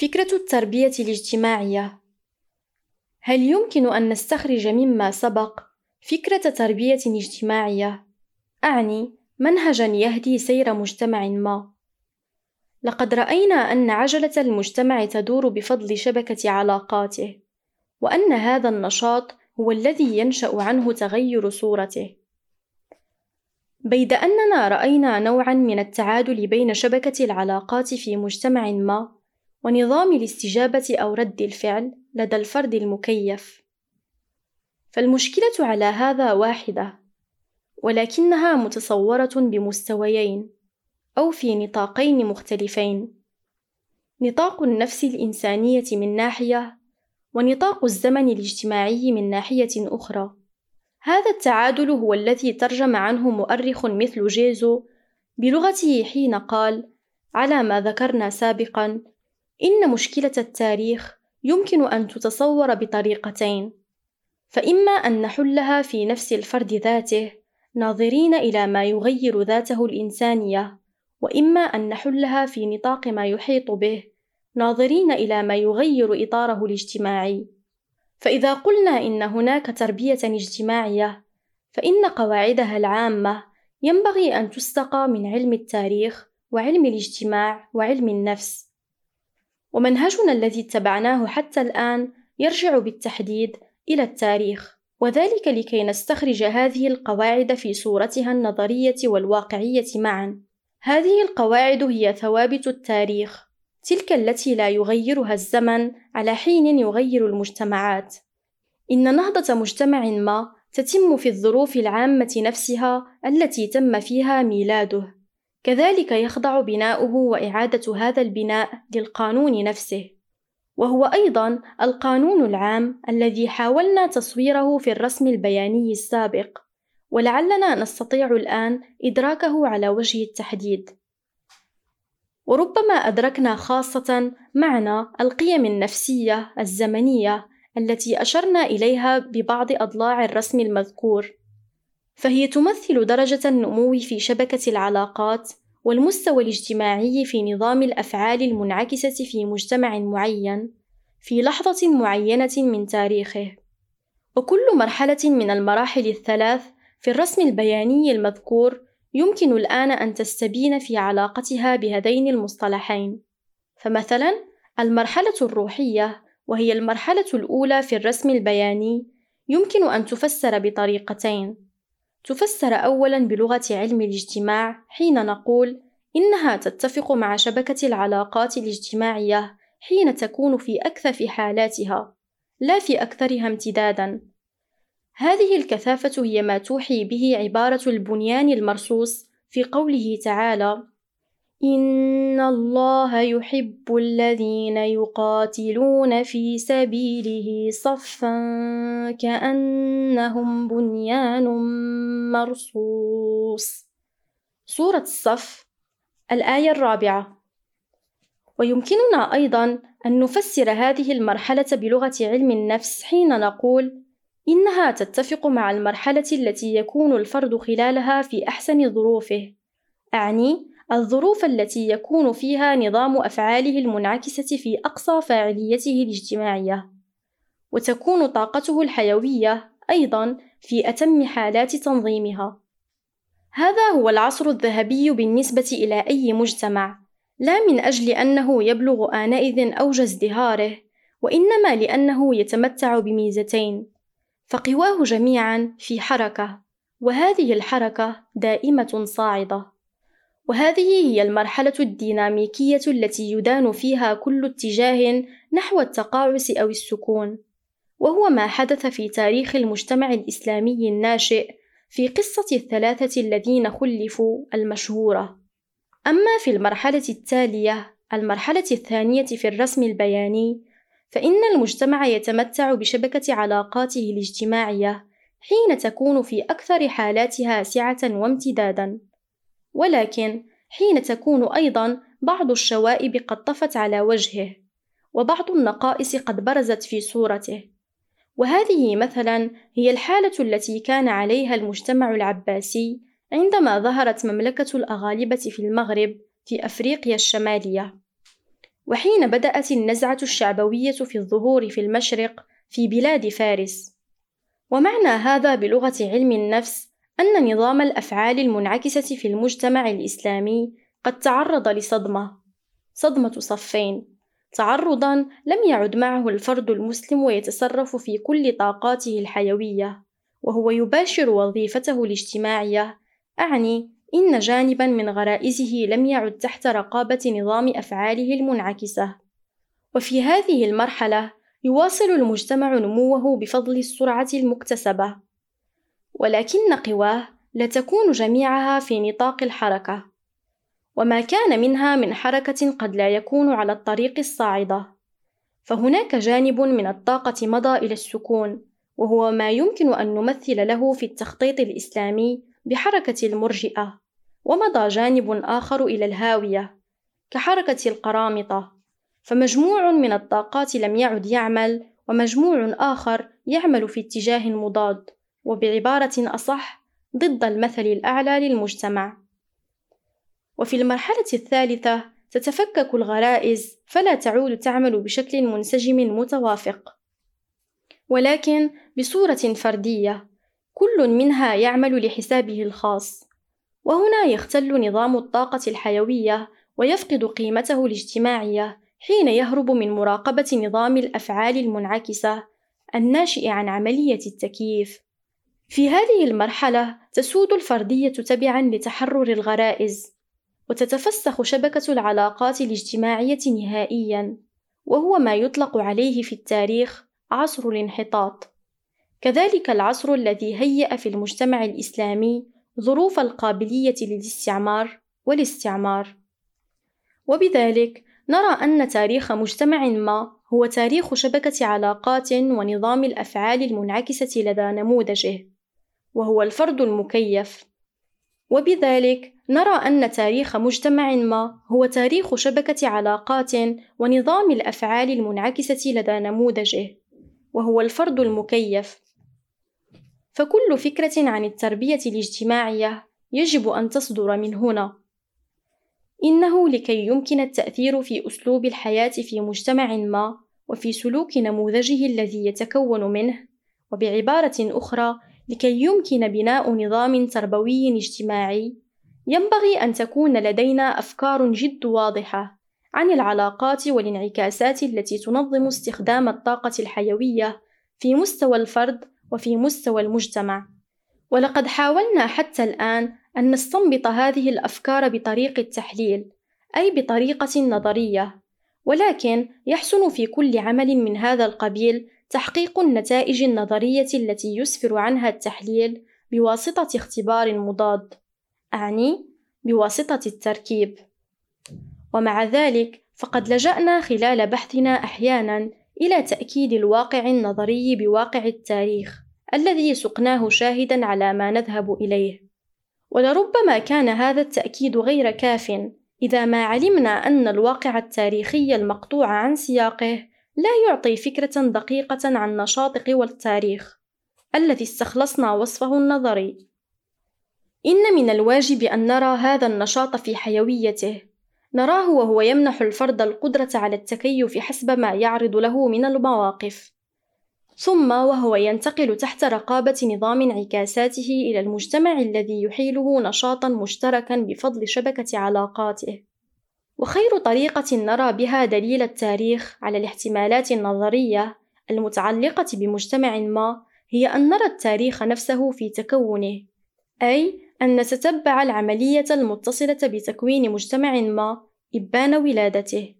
فكرة التربية الاجتماعية هل يمكن أن نستخرج مما سبق فكرة تربية اجتماعية؟ أعني منهجًا يهدي سير مجتمع ما. لقد رأينا أن عجلة المجتمع تدور بفضل شبكة علاقاته، وأن هذا النشاط هو الذي ينشأ عنه تغير صورته. بيد أننا رأينا نوعًا من التعادل بين شبكة العلاقات في مجتمع ما ونظام الاستجابة أو رد الفعل لدى الفرد المكيف. فالمشكلة على هذا واحدة، ولكنها متصورة بمستويين أو في نطاقين مختلفين. نطاق النفس الإنسانية من ناحية، ونطاق الزمن الاجتماعي من ناحية أخرى. هذا التعادل هو الذي ترجم عنه مؤرخ مثل جيزو بلغته حين قال: على ما ذكرنا سابقًا، إن مشكلة التاريخ يمكن أن تتصور بطريقتين، فإما أن نحلها في نفس الفرد ذاته، ناظرين إلى ما يغير ذاته الإنسانية، وإما أن نحلها في نطاق ما يحيط به، ناظرين إلى ما يغير إطاره الاجتماعي. فإذا قلنا إن هناك تربية اجتماعية، فإن قواعدها العامة ينبغي أن تستقى من علم التاريخ وعلم الاجتماع وعلم النفس. ومنهجنا الذي اتبعناه حتى الآن يرجع بالتحديد إلى التاريخ، وذلك لكي نستخرج هذه القواعد في صورتها النظرية والواقعية معًا. هذه القواعد هي ثوابت التاريخ، تلك التي لا يغيرها الزمن على حين يغير المجتمعات. إن نهضة مجتمع ما تتم في الظروف العامة نفسها التي تم فيها ميلاده. كذلك يخضع بناؤه وإعادة هذا البناء للقانون نفسه، وهو أيضًا القانون العام الذي حاولنا تصويره في الرسم البياني السابق، ولعلنا نستطيع الآن إدراكه على وجه التحديد. وربما أدركنا خاصة معنى القيم النفسية الزمنية التي أشرنا إليها ببعض أضلاع الرسم المذكور. فهي تمثل درجة النمو في شبكة العلاقات والمستوى الاجتماعي في نظام الأفعال المنعكسة في مجتمع معين في لحظة معينة من تاريخه. وكل مرحلة من المراحل الثلاث في الرسم البياني المذكور يمكن الآن أن تستبين في علاقتها بهذين المصطلحين. فمثلا المرحلة الروحية وهي المرحلة الأولى في الرسم البياني يمكن أن تفسر بطريقتين تفسر أولاً بلغة علم الاجتماع حين نقول إنها تتفق مع شبكة العلاقات الاجتماعية حين تكون في أكثف حالاتها، لا في أكثرها امتدادًا. هذه الكثافة هي ما توحي به عبارة البنيان المرصوص في قوله تعالى: إن الله يحب الذين يقاتلون في سبيله صفا كأنهم بنيان مرصوص. سورة الصف الآية الرابعة. ويمكننا أيضًا أن نفسر هذه المرحلة بلغة علم النفس حين نقول إنها تتفق مع المرحلة التي يكون الفرد خلالها في أحسن ظروفه، أعني الظروف التي يكون فيها نظام أفعاله المنعكسة في أقصى فاعليته الاجتماعية، وتكون طاقته الحيوية أيضًا في أتم حالات تنظيمها. هذا هو العصر الذهبي بالنسبة إلى أي مجتمع، لا من أجل أنه يبلغ آنئذ أوج ازدهاره، وإنما لأنه يتمتع بميزتين، فقواه جميعًا في حركة، وهذه الحركة دائمة صاعدة. وهذه هي المرحلة الديناميكية التي يدان فيها كل اتجاه نحو التقاعس أو السكون، وهو ما حدث في تاريخ المجتمع الإسلامي الناشئ في قصة الثلاثة الذين خلفوا المشهورة. أما في المرحلة التالية، المرحلة الثانية في الرسم البياني، فإن المجتمع يتمتع بشبكة علاقاته الاجتماعية حين تكون في أكثر حالاتها سعة وامتدادا. ولكن حين تكون أيضا بعض الشوائب قد طفت على وجهه وبعض النقائص قد برزت في صورته. وهذه مثلا هي الحالة التي كان عليها المجتمع العباسي عندما ظهرت مملكة الأغالبة في المغرب في أفريقيا الشمالية. وحين بدأت النزعة الشعبوية في الظهور في المشرق في بلاد فارس. ومعنى هذا بلغة علم النفس أن نظام الأفعال المنعكسة في المجتمع الإسلامي قد تعرض لصدمة صدمة صفين. تعرضا لم يعد معه الفرد المسلم ويتصرف في كل طاقاته الحيوية وهو يباشر وظيفته الاجتماعية. أعني إن جانبا من غرائزه لم يعد تحت رقابة نظام أفعاله المنعكسة. وفي هذه المرحلة يواصل المجتمع نموه بفضل السرعة المكتسبة. ولكن قواه لا تكون جميعها في نطاق الحركة. وما كان منها من حركة قد لا يكون على الطريق الصاعدة. فهناك جانب من الطاقة مضى إلى السكون وهو ما يمكن أن نمثل له في التخطيط الإسلامي بحركة المرجئة. ومضى جانب آخر إلى الهاوية كحركة القرامطة. فمجموع من الطاقات لم يعد يعمل ومجموع آخر يعمل في اتجاه مضاد. وبعبارة أصح ضد المثل الأعلى للمجتمع وفي المرحلة الثالثة تتفكك الغرائز فلا تعود تعمل بشكل منسجم متوافق ولكن بصورة فردية كل منها يعمل لحسابه الخاص وهنا يختل نظام الطاقة الحيوية ويفقد قيمته الاجتماعية حين يهرب من مراقبة نظام الأفعال المنعكسة الناشئ عن عملية التكييف. في هذه المرحلة تسود الفردية تبعًا لتحرر الغرائز، وتتفسخ شبكة العلاقات الاجتماعية نهائيًا، وهو ما يطلق عليه في التاريخ عصر الانحطاط. كذلك العصر الذي هيأ في المجتمع الإسلامي ظروف القابلية للاستعمار والاستعمار. وبذلك نرى أن تاريخ مجتمع ما هو تاريخ شبكة علاقات ونظام الأفعال المنعكسة لدى نموذجه، وهو الفرد المكيف. وبذلك نرى أن تاريخ مجتمع ما هو تاريخ شبكة علاقات ونظام الأفعال المنعكسة لدى نموذجه، وهو الفرد المكيف. فكل فكرة عن التربية الاجتماعية يجب أن تصدر من هنا. إنه لكي يمكن التأثير في أسلوب الحياة في مجتمع ما وفي سلوك نموذجه الذي يتكون منه، وبعبارة أخرى لكي يمكن بناء نظام تربوي اجتماعي، ينبغي أن تكون لدينا أفكار جد واضحة عن العلاقات والانعكاسات التي تنظم استخدام الطاقة الحيوية في مستوى الفرد وفي مستوى المجتمع. ولقد حاولنا حتى الآن أن نستنبط هذه الأفكار بطريق التحليل، أي بطريقة نظرية، ولكن يحسن في كل عمل من هذا القبيل تحقيق النتائج النظرية التي يسفر عنها التحليل بواسطة اختبار مضاد، أعني بواسطة التركيب. ومع ذلك فقد لجأنا خلال بحثنا أحيانًا إلى تأكيد الواقع النظري بواقع التاريخ الذي سقناه شاهدًا على ما نذهب إليه. ولربما كان هذا التأكيد غير كاف إذا ما علمنا أن الواقع التاريخي المقطوع عن سياقه لا يعطي فكرة دقيقة عن نشاط قوى التاريخ الذي استخلصنا وصفه النظري. إن من الواجب أن نرى هذا النشاط في حيويته، نراه وهو يمنح الفرد القدرة على التكيف حسب ما يعرض له من المواقف. ثم وهو ينتقل تحت رقابة نظام انعكاساته إلى المجتمع الذي يحيله نشاطًا مشتركًا بفضل شبكة علاقاته. وخير طريقة نرى بها دليل التاريخ على الاحتمالات النظرية المتعلقة بمجتمع ما هي أن نرى التاريخ نفسه في تكونه، أي أن نتتبع العملية المتصلة بتكوين مجتمع ما إبان ولادته.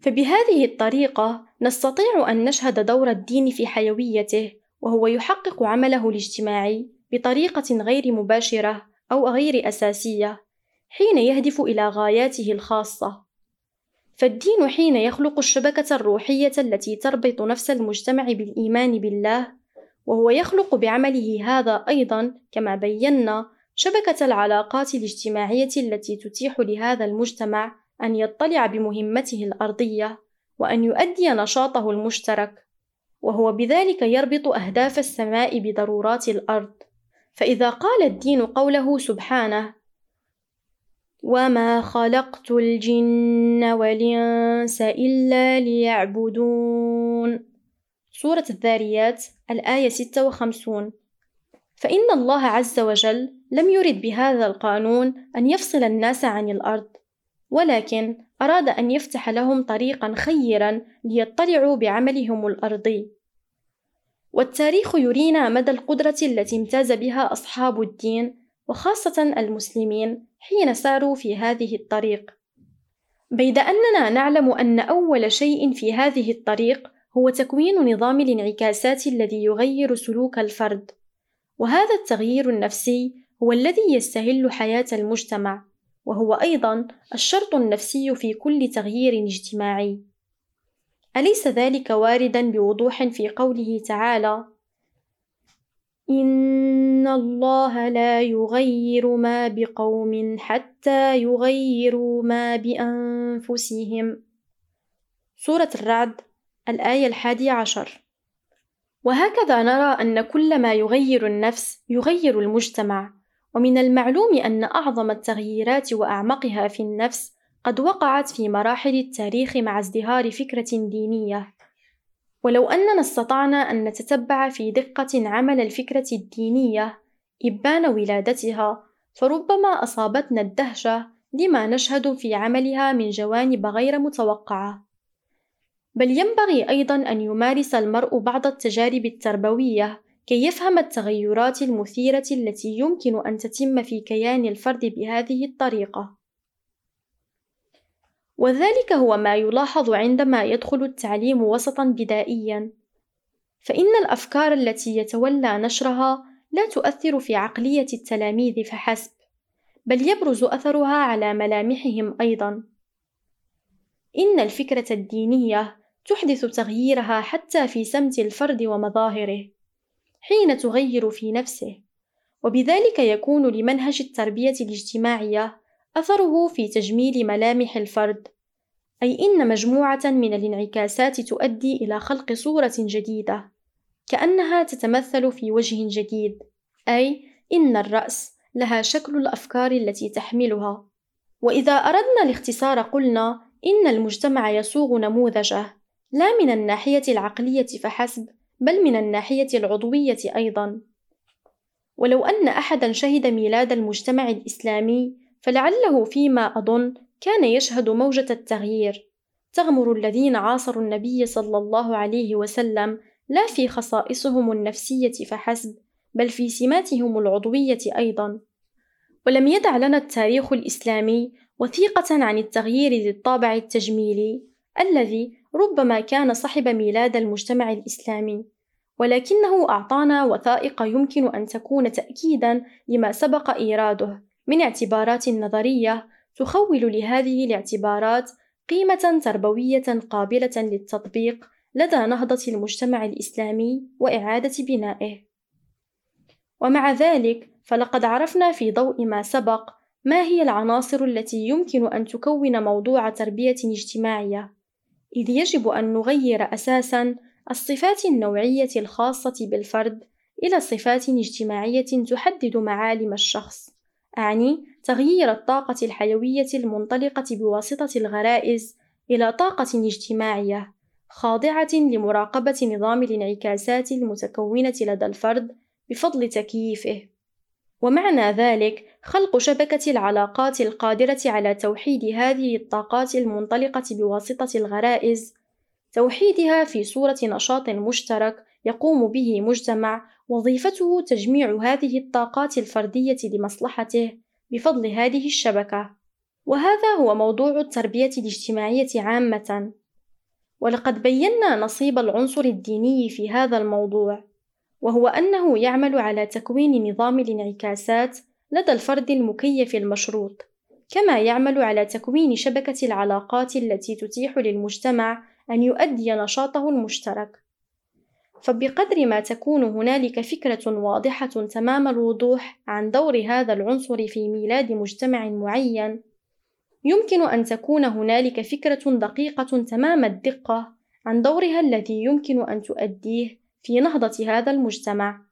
فبهذه الطريقة نستطيع أن نشهد دور الدين في حيويته وهو يحقق عمله الاجتماعي بطريقة غير مباشرة أو غير أساسية حين يهدف إلى غاياته الخاصة. فالدين حين يخلق الشبكة الروحية التي تربط نفس المجتمع بالإيمان بالله، وهو يخلق بعمله هذا أيضًا كما بينا شبكة العلاقات الاجتماعية التي تتيح لهذا المجتمع أن يطلع بمهمته الأرضية وأن يؤدي نشاطه المشترك وهو بذلك يربط أهداف السماء بضرورات الأرض فإذا قال الدين قوله سبحانه وما خلقت الجن والإنس إلا ليعبدون. سورة الذاريات الآية 56 فإن الله عز وجل لم يرد بهذا القانون أن يفصل الناس عن الأرض ولكن أراد أن يفتح لهم طريقا خيرا ليطلعوا بعملهم الأرضي. والتاريخ يرينا مدى القدرة التي امتاز بها أصحاب الدين وخاصة المسلمين حين ساروا في هذه الطريق. بيد أننا نعلم أن أول شيء في هذه الطريق هو تكوين نظام الانعكاسات الذي يغير سلوك الفرد. وهذا التغيير النفسي هو الذي يستهل حياة المجتمع وهو أيضا الشرط النفسي في كل تغيير اجتماعي. أليس ذلك واردا بوضوح في قوله تعالى إن الله لا يغير ما بقوم حتى يغيروا ما بأنفسهم. سورة الرعد الآية الحادية عشر. وهكذا نرى أن كل ما يغير النفس يغير المجتمع ومن المعلوم أن أعظم التغييرات وأعمقها في النفس قد وقعت في مراحل التاريخ مع ازدهار فكرة دينية. ولو أننا استطعنا أن نتتبع في دقة عمل الفكرة الدينية إبان ولادتها فربما أصابتنا الدهشة لما نشهد في عملها من جوانب غير متوقعة بل ينبغي أيضا أن يمارس المرء بعض التجارب التربوية كي يفهم التغيرات المثيرة التي يمكن أن تتم في كيان الفرد بهذه الطريقة. وذلك هو ما يلاحظ عندما يدخل التعليم وسطًا بدائيًا، فإن الأفكار التي يتولى نشرها لا تؤثر في عقلية التلاميذ فحسب، بل يبرز أثرها على ملامحهم أيضًا. إن الفكرة الدينية تحدث تغييرها حتى في سمت الفرد ومظاهره. حين تغير في نفسه وبذلك يكون لمنهج التربية الاجتماعية أثره في تجميل ملامح الفرد أي إن مجموعة من الانعكاسات تؤدي إلى خلق صورة جديدة كأنها تتمثل في وجه جديد أي إن الرأس لها شكل الأفكار التي تحملها وإذا أردنا الاختصار قلنا إن المجتمع يصوغ نموذجه لا من الناحية العقلية فحسب بل من الناحية العضوية أيضًا. ولو أن أحدًا شهد ميلاد المجتمع الإسلامي، فلعله فيما أظن كان يشهد موجة التغيير، تغمر الذين عاصروا النبي صلى الله عليه وسلم لا في خصائصهم النفسية فحسب، بل في سماتهم العضوية أيضًا. ولم يدع لنا التاريخ الإسلامي وثيقة عن التغيير ذي الطابع التجميلي الذي ربما كان صحب ميلاد المجتمع الإسلامي، ولكنه أعطانا وثائق يمكن أن تكون تأكيدًا لما سبق إيراده. من اعتبارات نظرية تخول لهذه الاعتبارات قيمة تربوية قابلة للتطبيق لدى نهضة المجتمع الإسلامي وإعادة بنائه. ومع ذلك، فلقد عرفنا في ضوء ما سبق ما هي العناصر التي يمكن أن تكون موضوع تربية اجتماعية، إذ يجب أن نغير أساسًا الصفات النوعية الخاصة بالفرد إلى صفات اجتماعية تحدد معالم الشخص، أعني تغيير الطاقة الحيوية المنطلقة بواسطة الغرائز إلى طاقة اجتماعية خاضعة لمراقبة نظام الانعكاسات المتكونة لدى الفرد بفضل تكييفه. ومعنى ذلك خلق شبكة العلاقات القادرة على توحيد هذه الطاقات المنطلقة بواسطة الغرائز، توحيدها في صورة نشاط مشترك يقوم به مجتمع وظيفته تجميع هذه الطاقات الفردية لمصلحته بفضل هذه الشبكة، وهذا هو موضوع التربية الاجتماعية عامة، ولقد بينا نصيب العنصر الديني في هذا الموضوع. وهو أنه يعمل على تكوين نظام الانعكاسات لدى الفرد المكيف المشروط، كما يعمل على تكوين شبكة العلاقات التي تتيح للمجتمع أن يؤدي نشاطه المشترك. فبقدر ما تكون هنالك فكرة واضحة تمام الوضوح عن دور هذا العنصر في ميلاد مجتمع معين، يمكن أن تكون هنالك فكرة دقيقة تمام الدقة عن دورها الذي يمكن أن تؤديه في نهضة هذا المجتمع.